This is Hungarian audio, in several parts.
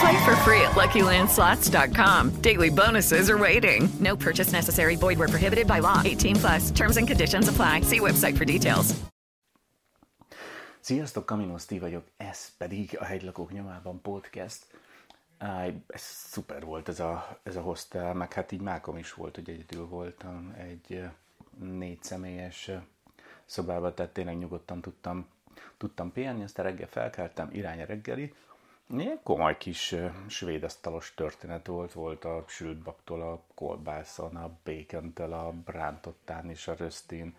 Play for free at LuckyLandSlots.com. Daily bonuses are waiting. No purchase necessary. Void where prohibited by law. 18 plus. Terms and conditions apply. See website for details. Sziasztok, Kamino Steve vagyok, ez pedig a Hegylakók nyomában podcast. Áj, ez szuper volt ez a, ez a hostel, meg hát így mákom is volt, hogy egyedül voltam egy négy személyes ö, szobában, tehát tényleg nyugodtan tudtam, tudtam pihenni, aztán reggel felkeltem, irány a reggeli. Ilyen komoly kis ö, svéd asztalos történet volt, volt a sült babtól a kolbászon, a bacontől, a brántottán és a rösztin,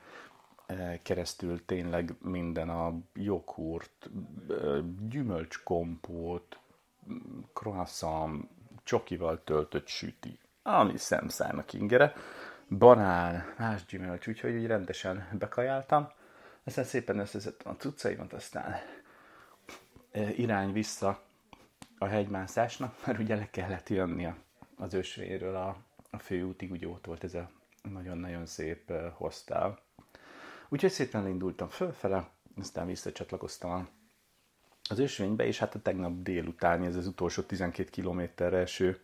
keresztül tényleg minden a joghurt, gyümölcskompót, croissant, csokival töltött süti, ami szemszájnak ingere, banán, más gyümölcs, úgyhogy úgy rendesen bekajáltam. Aztán szépen összeszedtem a cuccaimat, aztán irány vissza a hegymászásnak, mert ugye le kellett jönni a- az ösvényről a, a főútig, ugye ott volt ez a nagyon-nagyon szép hostel. Úgyhogy szépen indultam fölfele, aztán visszacsatlakoztam az ösvénybe, és hát a tegnap délutáni, ez az utolsó 12 kilométerre eső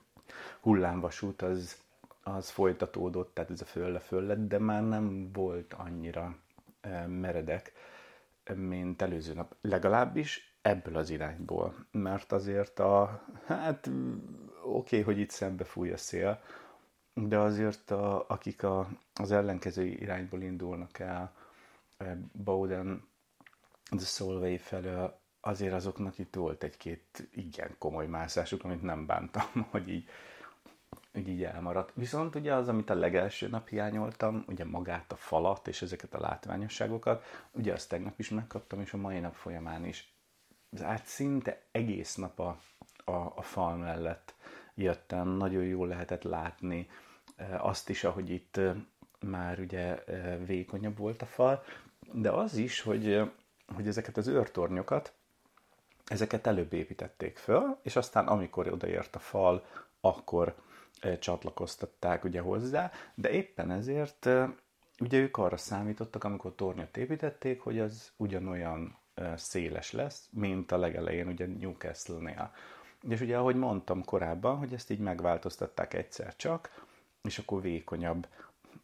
hullámvasút, az, az folytatódott, tehát ez a fölle-föl lett, de már nem volt annyira meredek, mint előző nap. Legalábbis ebből az irányból. Mert azért a, hát oké, okay, hogy itt szembe fúj a szél, de azért a, akik a, az ellenkező irányból indulnak el, eh, Bowden, The Solvay felől, azért azoknak itt volt egy-két igen komoly mászásuk, amit nem bántam, hogy így, hogy így elmaradt. Viszont ugye az, amit a legelső nap hiányoltam, ugye magát a falat és ezeket a látványosságokat, ugye azt tegnap is megkaptam, és a mai nap folyamán is. Hát szinte egész nap a, a, a fal mellett jöttem, nagyon jól lehetett látni eh, azt is, ahogy itt eh, már ugye eh, vékonyabb volt a fal, de az is, hogy, hogy ezeket az őrtornyokat, ezeket előbb építették föl, és aztán amikor odaért a fal, akkor csatlakoztatták ugye hozzá, de éppen ezért ugye ők arra számítottak, amikor tornyot építették, hogy az ugyanolyan széles lesz, mint a legelején ugye Newcastle-nél. És ugye, ahogy mondtam korábban, hogy ezt így megváltoztatták egyszer csak, és akkor vékonyabb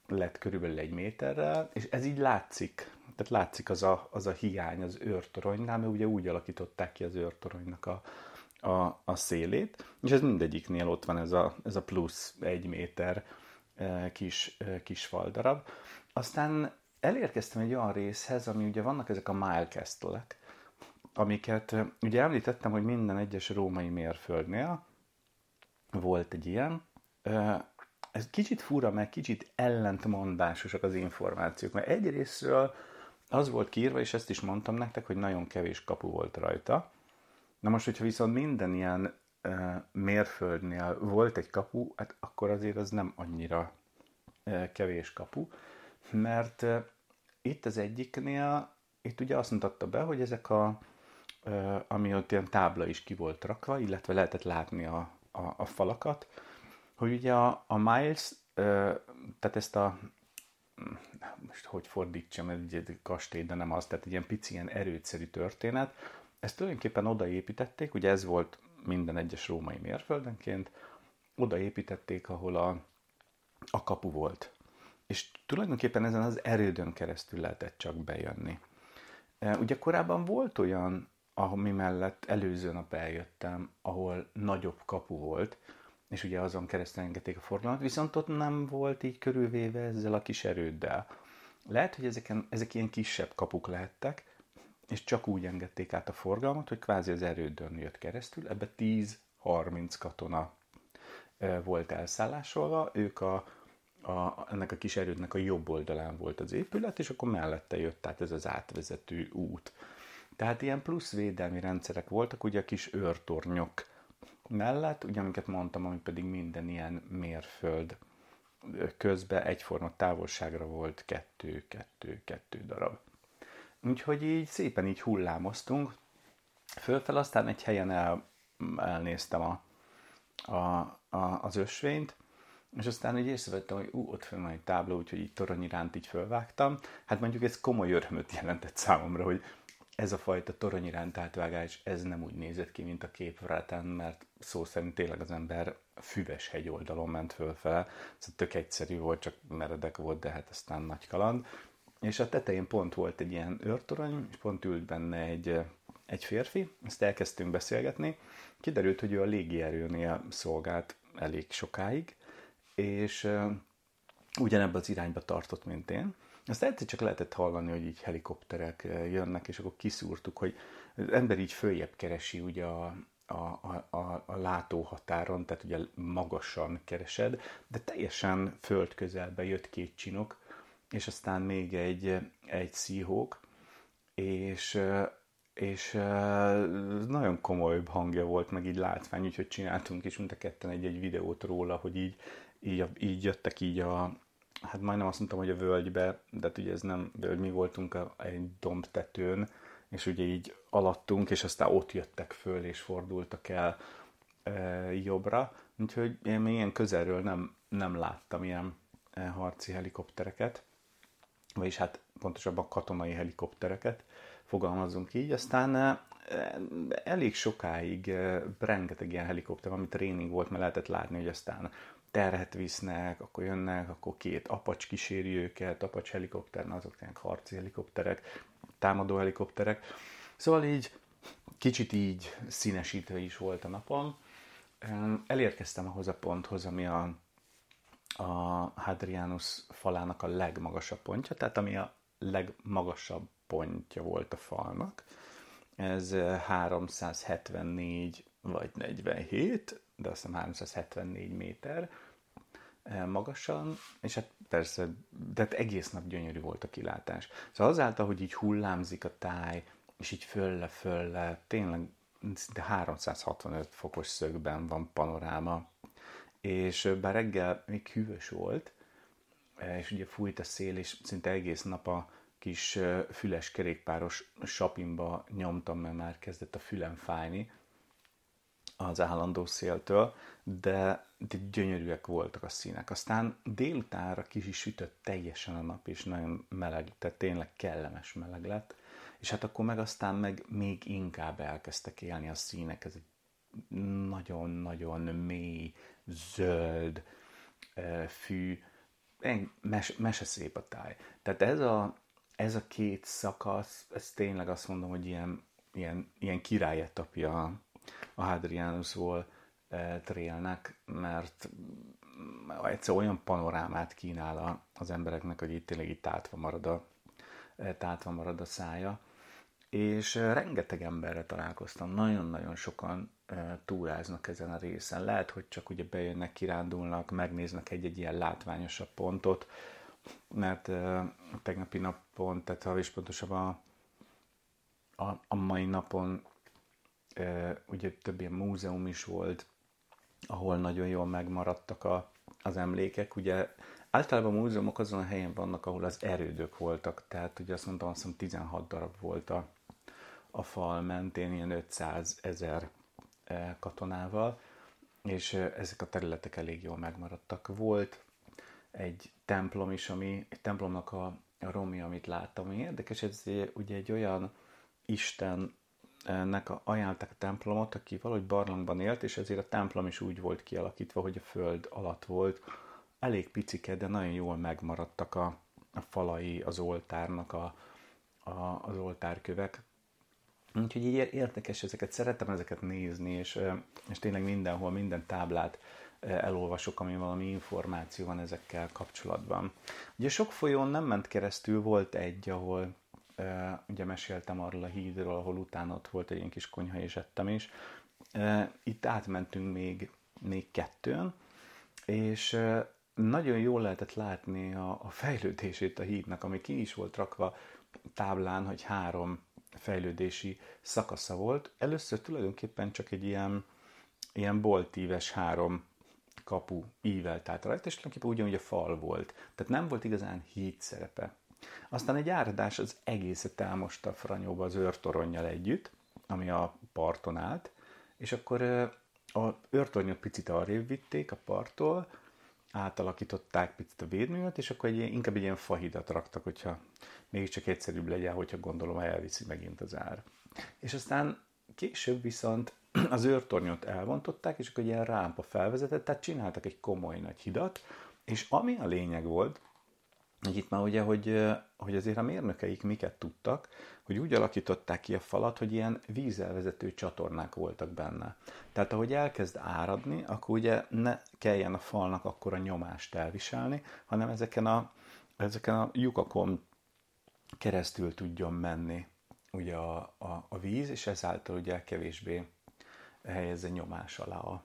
lett körülbelül egy méterrel, és ez így látszik. Tehát látszik az a, az a hiány az őrtoronynál, mert ugye úgy alakították ki az őrtoronynak a, a, a szélét, és ez mindegyiknél ott van ez a, ez a plusz egy méter kis, kis faldarab. Aztán elérkeztem egy olyan részhez, ami ugye vannak ezek a milecastle-ek, amiket ugye említettem, hogy minden egyes római mérföldnél volt egy ilyen. Ez kicsit fura, mert kicsit ellentmondásosak az információk, mert egyrésztről az volt kiírva, és ezt is mondtam nektek, hogy nagyon kevés kapu volt rajta. Na most, hogyha viszont minden ilyen mérföldnél volt egy kapu, hát akkor azért az nem annyira kevés kapu, mert itt az egyiknél, itt ugye azt mutatta be, hogy ezek a, ami ott ilyen tábla is ki volt rakva, illetve lehetett látni a, a, a falakat, hogy ugye a, a Miles, tehát ezt a most hogy fordítsam, ez egy kastély, de nem az, tehát egy ilyen pici, ilyen erőtszerű történet. Ezt tulajdonképpen odaépítették, ugye ez volt minden egyes római mérföldenként, odaépítették, ahol a, a kapu volt. És tulajdonképpen ezen az erődön keresztül lehetett csak bejönni. E, Ugye korábban volt olyan, ami mellett előző nap eljöttem, ahol nagyobb kapu volt, és ugye azon keresztül engedték a forgalmat, viszont ott nem volt így körülvéve ezzel a kis erőddel. Lehet, hogy ezeken, ezek ilyen kisebb kapuk lehettek, és csak úgy engedték át a forgalmat, hogy kvázi az erődön jött keresztül, ebbe 10-30 katona volt elszállásolva, ők a, a, ennek a kis erődnek a jobb oldalán volt az épület, és akkor mellette jött tehát ez az átvezető út. Tehát ilyen plusz védelmi rendszerek voltak, ugye a kis őrtornyok mellett, ugye amiket mondtam, ami pedig minden ilyen mérföld közben egyforma távolságra volt kettő, kettő, kettő darab. Úgyhogy így szépen így hullámoztunk. Fölfel aztán egy helyen el, elnéztem a, a, a, az ösvényt, és aztán így észrevettem, hogy ú, ott fönn van egy tábla, úgyhogy így torony iránt így fölvágtam. Hát mondjuk ez komoly örömöt jelentett számomra, hogy ez a fajta torony iránt átvágás, ez nem úgy nézett ki, mint a képvrátán, mert szó szerint tényleg az ember füves hegy oldalon ment fölfele. Ez tök egyszerű volt, csak meredek volt, de hát aztán nagy kaland. És a tetején pont volt egy ilyen őrtorony, és pont ült benne egy, egy férfi, ezt elkezdtünk beszélgetni. Kiderült, hogy ő a légierőnél szolgált elég sokáig, és ugyanebben az irányba tartott, mint én. Azt egyszer csak lehetett hallani, hogy így helikopterek jönnek, és akkor kiszúrtuk, hogy az ember így följebb keresi ugye a, a, a, a, a látóhatáron, tehát ugye magasan keresed, de teljesen föld közelbe jött két csinok, és aztán még egy, egy szíhók, és, és nagyon komoly hangja volt, meg így látvány, úgyhogy csináltunk is mind a ketten egy-egy videót róla, hogy így, így, így jöttek így a, hát majdnem azt mondtam, hogy a völgybe, de ugye ez nem völgy, mi voltunk a, egy dombtetőn, és ugye így alattunk, és aztán ott jöttek föl, és fordultak el e, jobbra, úgyhogy én még ilyen közelről nem, nem láttam ilyen e, harci helikoptereket, vagyis hát pontosabban katonai helikoptereket, fogalmazunk így, aztán e, elég sokáig e, rengeteg ilyen helikopter, ami tréning volt, mert lehetett látni, hogy aztán terhet visznek, akkor jönnek, akkor két apacs kíséri őket, apacs helikopter, azok tényleg harci helikopterek, támadó helikopterek. Szóval így kicsit így színesítve is volt a napom. Elérkeztem ahhoz a ponthoz, ami a, a Hadrianus falának a legmagasabb pontja, tehát ami a legmagasabb pontja volt a falnak. Ez 374 vagy 47, de azt hiszem 374 méter eh, magasan, és hát persze, de hát egész nap gyönyörű volt a kilátás. Szóval azáltal, hogy így hullámzik a táj, és így fölle-fölle, tényleg de 365 fokos szögben van panoráma, és eh, bár reggel még hűvös volt, eh, és ugye fújt a szél, és szinte egész nap a kis füles kerékpáros sapimba nyomtam, mert már kezdett a fülem fájni, az állandó széltől, de, de gyönyörűek voltak a színek. Aztán délutánra ki is sütött teljesen a nap, és nagyon meleg, tehát tényleg kellemes meleg lett, és hát akkor meg aztán meg még inkább elkezdtek élni a színek, ez egy nagyon-nagyon mély, zöld fű, mes, mese szép a táj. Tehát ez a, ez a két szakasz, ez tényleg azt mondom, hogy ilyen, ilyen, ilyen királyetapja a Hadrianusból e, trélnek, mert egyszer olyan panorámát kínál az embereknek, hogy itt tényleg itt tátva marad a, e, tátva marad a szája. És e, rengeteg emberre találkoztam, nagyon-nagyon sokan túráznak ezen a részen. Lehet, hogy csak ugye bejönnek, kirándulnak, megnéznek egy-egy ilyen látványosabb pontot, mert tegnapi napon, tehát ha is pontosabban a, a mai napon ugye több ilyen múzeum is volt, ahol nagyon jól megmaradtak a, az emlékek. Ugye általában a múzeumok azon a helyen vannak, ahol az erődök voltak, tehát ugye azt mondtam, azt hiszem 16 darab volt a, a fal mentén, ilyen 500 ezer katonával, és ezek a területek elég jól megmaradtak. Volt egy templom is, ami, egy templomnak a, a romja, amit láttam, ami érdekes, ez ugye egy olyan Isten nek ajánlták a templomot, aki valahogy barlangban élt, és ezért a templom is úgy volt kialakítva, hogy a föld alatt volt. Elég picike, de nagyon jól megmaradtak a, a falai az oltárnak, a, a, az oltárkövek. Úgyhogy így érdekes ezeket, szeretem ezeket nézni, és, és tényleg mindenhol, minden táblát elolvasok, ami valami információ van ezekkel kapcsolatban. Ugye sok folyón nem ment keresztül, volt egy, ahol ugye meséltem arról a hídról, ahol utána ott volt egy ilyen kis konyha, és ettem is. Itt átmentünk még, még kettőn, és nagyon jól lehetett látni a, a fejlődését a hídnak, ami ki is volt rakva táblán, hogy három fejlődési szakasza volt. Először tulajdonképpen csak egy ilyen, ilyen boltíves három kapu ívelt át rajta, és tulajdonképpen ugyanúgy a fal volt. Tehát nem volt igazán híd szerepe. Aztán egy áradás az egészet elmosta franyóba az őrtoronnyal együtt, ami a parton állt, és akkor a őrtornyot picit arrébb vitték a parttól, átalakították picit a védművet, és akkor egy, inkább egy ilyen fahidat raktak, hogyha mégiscsak egyszerűbb legyen, hogyha gondolom elviszi megint az ár. És aztán később viszont az őrtornyot elvontották, és akkor egy ilyen rámpa felvezetett, tehát csináltak egy komoly nagy hidat, és ami a lényeg volt, itt már ugye, hogy, hogy azért a mérnökeik miket tudtak, hogy úgy alakították ki a falat, hogy ilyen vízelvezető csatornák voltak benne. Tehát ahogy elkezd áradni, akkor ugye ne kelljen a falnak akkor a nyomást elviselni, hanem ezeken a, ezeken a lyukakon keresztül tudjon menni ugye a, a, a víz, és ezáltal ugye kevésbé helyezze nyomás alá a,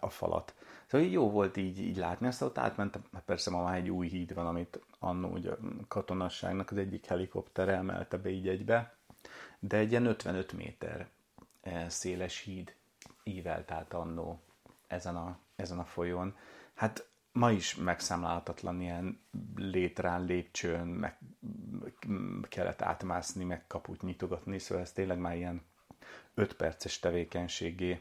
a falat. Szóval jó volt így, így látni, aztán ott átmentem, persze ma már egy új híd van, amit annó ugye a katonasságnak az egyik helikopter emelte be így egybe, de egy ilyen 55 méter e, széles híd ívelt át annó ezen a, ezen a folyón. Hát ma is megszámlálhatatlan ilyen létrán, lépcsőn, meg kellett átmászni, meg kaput nyitogatni, szóval ez tényleg már ilyen 5 perces tevékenységé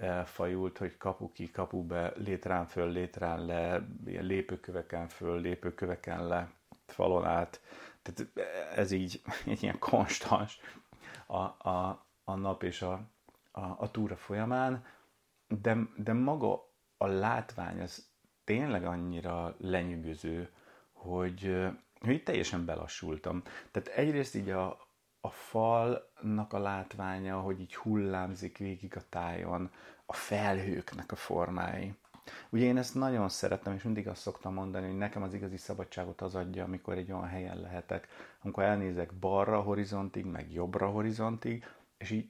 elfajult, hogy kapu ki, kapu be, létrán föl, létrán le, ilyen lépőköveken föl, lépőköveken le, falon át. Tehát ez így egy ilyen konstans a, a, a nap és a, a, a túra folyamán, de, de maga a látvány az tényleg annyira lenyűgöző, hogy, hogy teljesen belassultam. Tehát egyrészt így a, a falnak a látványa, hogy így hullámzik végig a tájon, a felhőknek a formái. Ugye én ezt nagyon szeretem, és mindig azt szoktam mondani, hogy nekem az igazi szabadságot az adja, amikor egy olyan helyen lehetek, amikor elnézek balra horizontig, meg jobbra horizontig, és így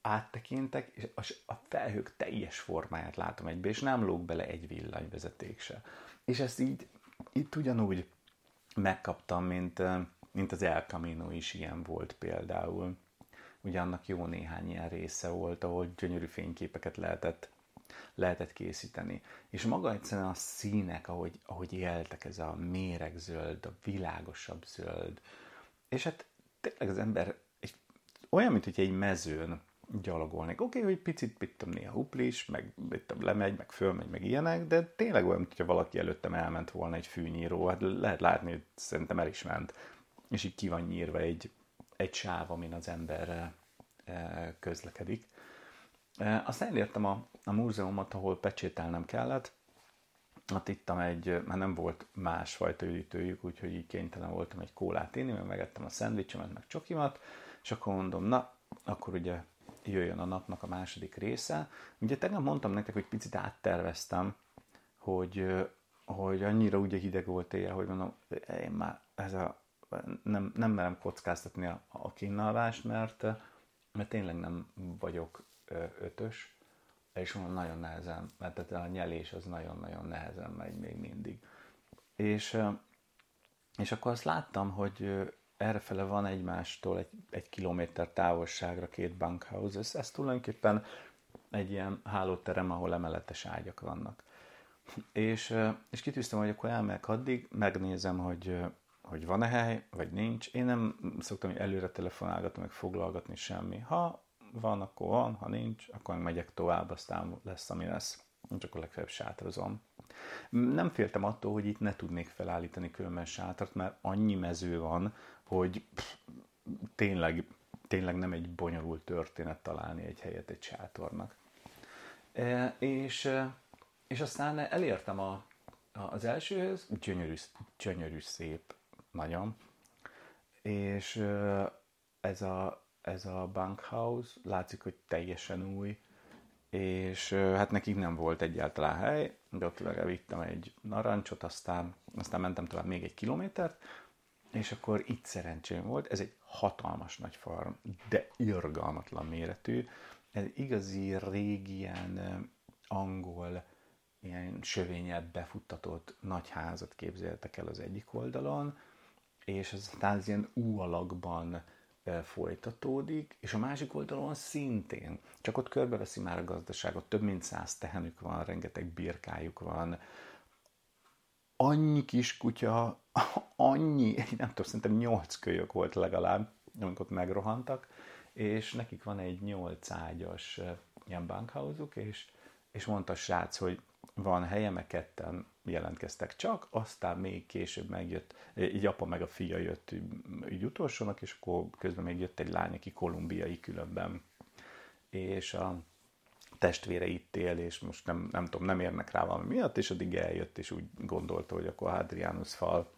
áttekintek, és a felhők teljes formáját látom egybe, és nem lóg bele egy villanyvezeték se. És ezt így itt ugyanúgy megkaptam, mint, mint az El Camino is ilyen volt például. Ugye annak jó néhány ilyen része volt, ahol gyönyörű fényképeket lehetett, lehetett készíteni. És maga egyszerűen a színek, ahogy, ahogy éltek, ez a méregzöld, a világosabb zöld. És hát tényleg az ember egy, olyan, mint hogy egy mezőn gyalogolnék. Oké, okay, hogy picit pittem néha uplis, meg pittem lemegy, meg fölmegy, meg ilyenek, de tényleg olyan, mintha valaki előttem elment volna egy fűnyíró. Hát lehet látni, hogy szerintem el is ment. És így ki van nyírva egy, egy sáv, amin az ember e, közlekedik. E, aztán elértem a, a múzeumot, ahol pecsételnem kellett. Ott ittam egy, már nem volt másfajta üdítőjük, úgyhogy így kénytelen voltam egy kólát inni, mert megettem a szendvicsemet, meg csokimat, és akkor mondom, na, akkor ugye jöjjön a napnak a második része. Ugye tegnap mondtam nektek, hogy picit átterveztem, hogy, hogy annyira ugye hideg volt éjjel, hogy mondom, én már ez a, nem, nem merem kockáztatni a, a kínálvást, mert, mert tényleg nem vagyok ötös, és nagyon nehezen, mert a nyelés az nagyon-nagyon nehezen megy még mindig. És, és akkor azt láttam, hogy errefele van egymástól egy, egy kilométer távolságra két bankhouse. Ez, ez tulajdonképpen egy ilyen hálóterem, ahol emeletes ágyak vannak. És, és kitűztem, hogy akkor elmegyek addig, megnézem, hogy, hogy van-e hely, vagy nincs. Én nem szoktam hogy előre telefonálgatni, meg foglalgatni semmi. Ha van, akkor van, ha nincs, akkor megyek tovább, aztán lesz, ami lesz. Csak akkor legfeljebb sátrozom. Nem féltem attól, hogy itt ne tudnék felállítani különben sátrat, mert annyi mező van, hogy pff, tényleg, tényleg nem egy bonyolult történet találni egy helyet egy sátornak. E, és, e, és aztán elértem a, az elsőhöz, gyönyörű, gyönyörű szép, nagyon, és ez a, ez a bunkhouse látszik, hogy teljesen új, és hát nekik nem volt egyáltalán hely, de ott vittem egy narancsot, aztán, aztán mentem tovább még egy kilométert, és akkor itt szerencsém volt, ez egy hatalmas nagy farm, de irgalmatlan méretű, ez igazi régi ilyen angol, ilyen sövényet befuttatott nagy házat képzeltek el az egyik oldalon, és ez aztán az ilyen U alakban folytatódik, és a másik oldalon szintén. Csak ott körbeveszi már a gazdaságot, több mint száz tehenük van, rengeteg birkájuk van, annyi kis kutya, annyi, nem tudom, szerintem nyolc kölyök volt legalább, amikor ott megrohantak, és nekik van egy nyolc ágyas ilyen bankhauzuk, és, és mondta a srác, hogy van helye, meg ketten jelentkeztek csak, aztán még később megjött, így apa meg a fia jött így utolsónak, és akkor közben még jött egy lány, aki kolumbiai különben, és a testvére itt él, és most nem, nem tudom, nem érnek rá valami miatt, és addig eljött, és úgy gondolta, hogy akkor Hadrianus fal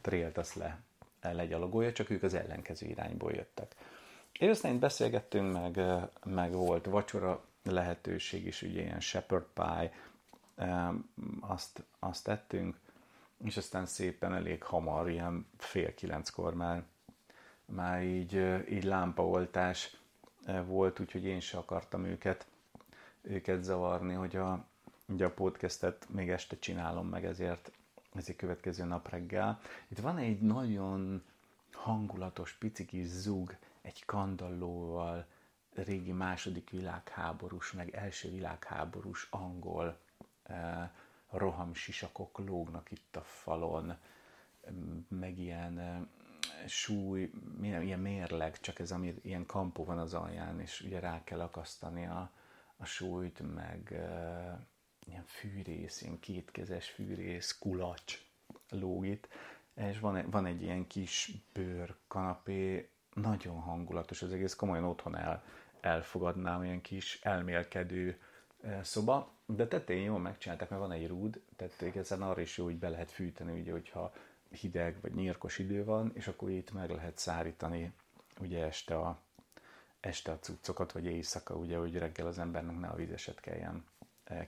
trélt azt le, legyalogolja, csak ők az ellenkező irányból jöttek. És aztán beszélgettünk, meg, meg volt vacsora lehetőség is, ugye ilyen shepherd pie, azt, azt tettünk, és aztán szépen elég hamar, ilyen fél kilenckor már, már így, így lámpaoltás volt, úgyhogy én se akartam őket, őket zavarni, hogy a, ugye a podcastet még este csinálom meg, ezért ezért következő nap reggel. Itt van egy nagyon hangulatos, pici kis zug, egy kandallóval, régi második világháborús, meg első világháborús angol rohamsisakok lógnak itt a falon, meg ilyen eh, súly, milyen, ilyen mérleg, csak ez, ami ilyen kampó van az alján, és ugye rá kell akasztani a, a súlyt, meg eh, ilyen fűrész, ilyen kétkezes fűrész, kulacs lóg itt, és van, van egy ilyen kis bőr kanapé, nagyon hangulatos az egész, komolyan otthon el, elfogadnám, ilyen kis elmélkedő szoba, de tetején jól megcsinálták, mert van egy rúd, tehát igazán arra is jó, hogy be lehet fűteni, ugye, hogyha hideg vagy nyírkos idő van, és akkor itt meg lehet szárítani ugye este a, este a cuccokat, vagy éjszaka, ugye, hogy reggel az embernek ne a vízeset kelljen,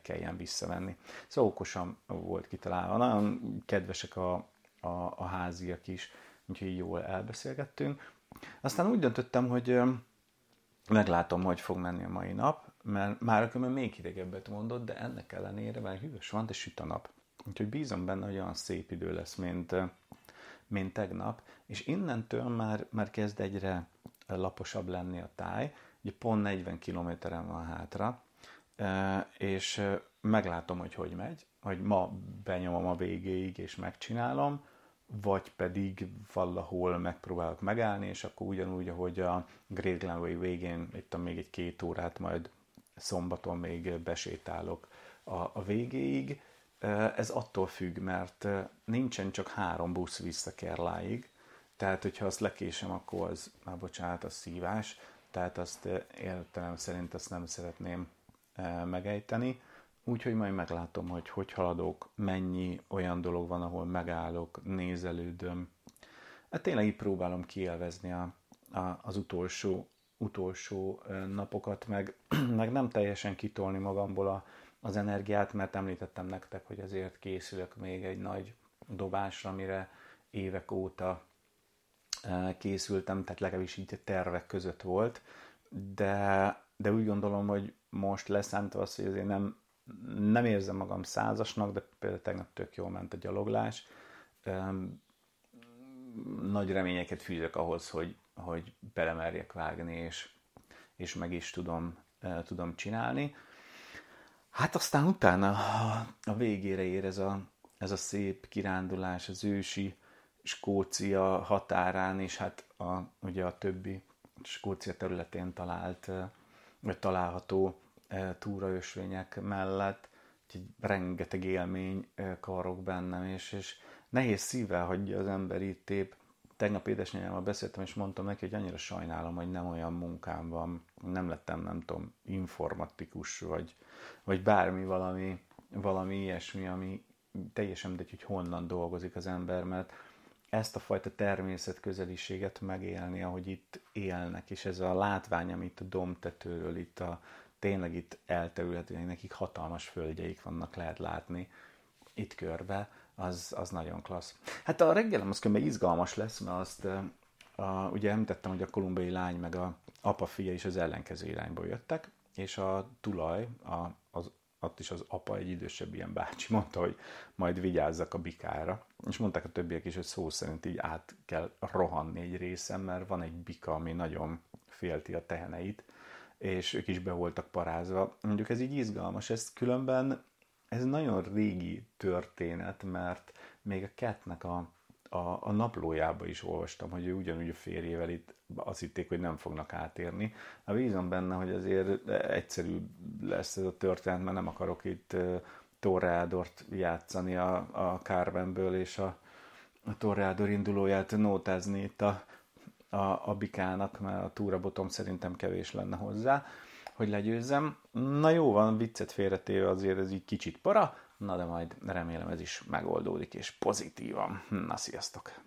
kelljen visszavenni. Szóval okosan volt kitalálva. Nagyon kedvesek a, a, a háziak is, úgyhogy jól elbeszélgettünk. Aztán úgy döntöttem, hogy meglátom, hogy fog menni a mai nap, mert már akkor még hidegebbet mondott, de ennek ellenére, mert hűvös van, de süt a nap. Úgyhogy bízom benne, hogy olyan szép idő lesz, mint, mint tegnap, és innentől már, már kezd egyre laposabb lenni a táj, ugye pont 40 kilométeren van hátra, és meglátom, hogy hogy megy, hogy ma benyomom a végéig és megcsinálom, vagy pedig valahol megpróbálok megállni, és akkor ugyanúgy, ahogy a Great Glenway végén itt még egy két órát, majd szombaton még besétálok a, a végéig. Ez attól függ, mert nincsen csak három busz vissza Kerláig, tehát hogyha azt lekésem, akkor az, már bocsánat, a szívás, tehát azt értelem szerint azt nem szeretném megejteni. Úgyhogy majd meglátom, hogy hogy haladok, mennyi olyan dolog van, ahol megállok, nézelődöm. Hát tényleg így próbálom kielvezni a, a, az utolsó, utolsó napokat, meg, meg nem teljesen kitolni magamból a, az energiát, mert említettem nektek, hogy azért készülök még egy nagy dobásra, amire évek óta készültem, tehát legalábbis így tervek között volt, de, de úgy gondolom, hogy most leszámítva az, hogy azért nem, nem érzem magam százasnak, de például tegnap tök jól ment a gyaloglás. Nagy reményeket fűzök ahhoz, hogy, hogy belemerjek vágni, és, és meg is tudom, tudom csinálni. Hát aztán utána a végére ér ez a, ez a szép kirándulás az ősi Skócia határán, és hát a, ugye a többi Skócia területén talált, vagy található túraösvények mellett, úgyhogy rengeteg élmény karok bennem, és, és nehéz szívvel hagyja az ember itt épp. Tegnap édesanyámmal beszéltem, és mondtam neki, hogy annyira sajnálom, hogy nem olyan munkám van, nem lettem, nem tudom, informatikus, vagy, vagy bármi valami, valami ilyesmi, ami teljesen mindegy, hogy honnan dolgozik az ember, mert ezt a fajta természet közeliséget megélni, ahogy itt élnek, és ez a látvány, amit a domtetőről itt a tényleg itt elterülhetően, nekik hatalmas földjeik vannak, lehet látni itt körbe, az, az nagyon klassz. Hát a reggelem az különben izgalmas lesz, mert azt a, ugye említettem, hogy a kolumbiai lány meg a apa-fia is az ellenkező irányból jöttek, és a tulaj, a, az, ott is az apa, egy idősebb ilyen bácsi mondta, hogy majd vigyázzak a bikára. És mondták a többiek is, hogy szó szerint így át kell rohanni egy részem, mert van egy bika, ami nagyon félti a teheneit, és ők is be voltak parázva. Mondjuk ez így izgalmas, ez különben ez nagyon régi történet, mert még a Catnek a, a, a naplójába is olvastam, hogy ő ugyanúgy a férjével itt azt hitték, hogy nem fognak átérni. A bízom benne, hogy azért egyszerű lesz ez a történet, mert nem akarok itt Torreadort játszani a, a Carvenből, és a, a Torreador indulóját nótázni itt a, a, a bikának, mert a túrabotom szerintem kevés lenne hozzá hogy legyőzzem. Na jó van, viccet félretéve azért ez így kicsit para, na de majd remélem ez is megoldódik és pozitívan. Na, sziasztok!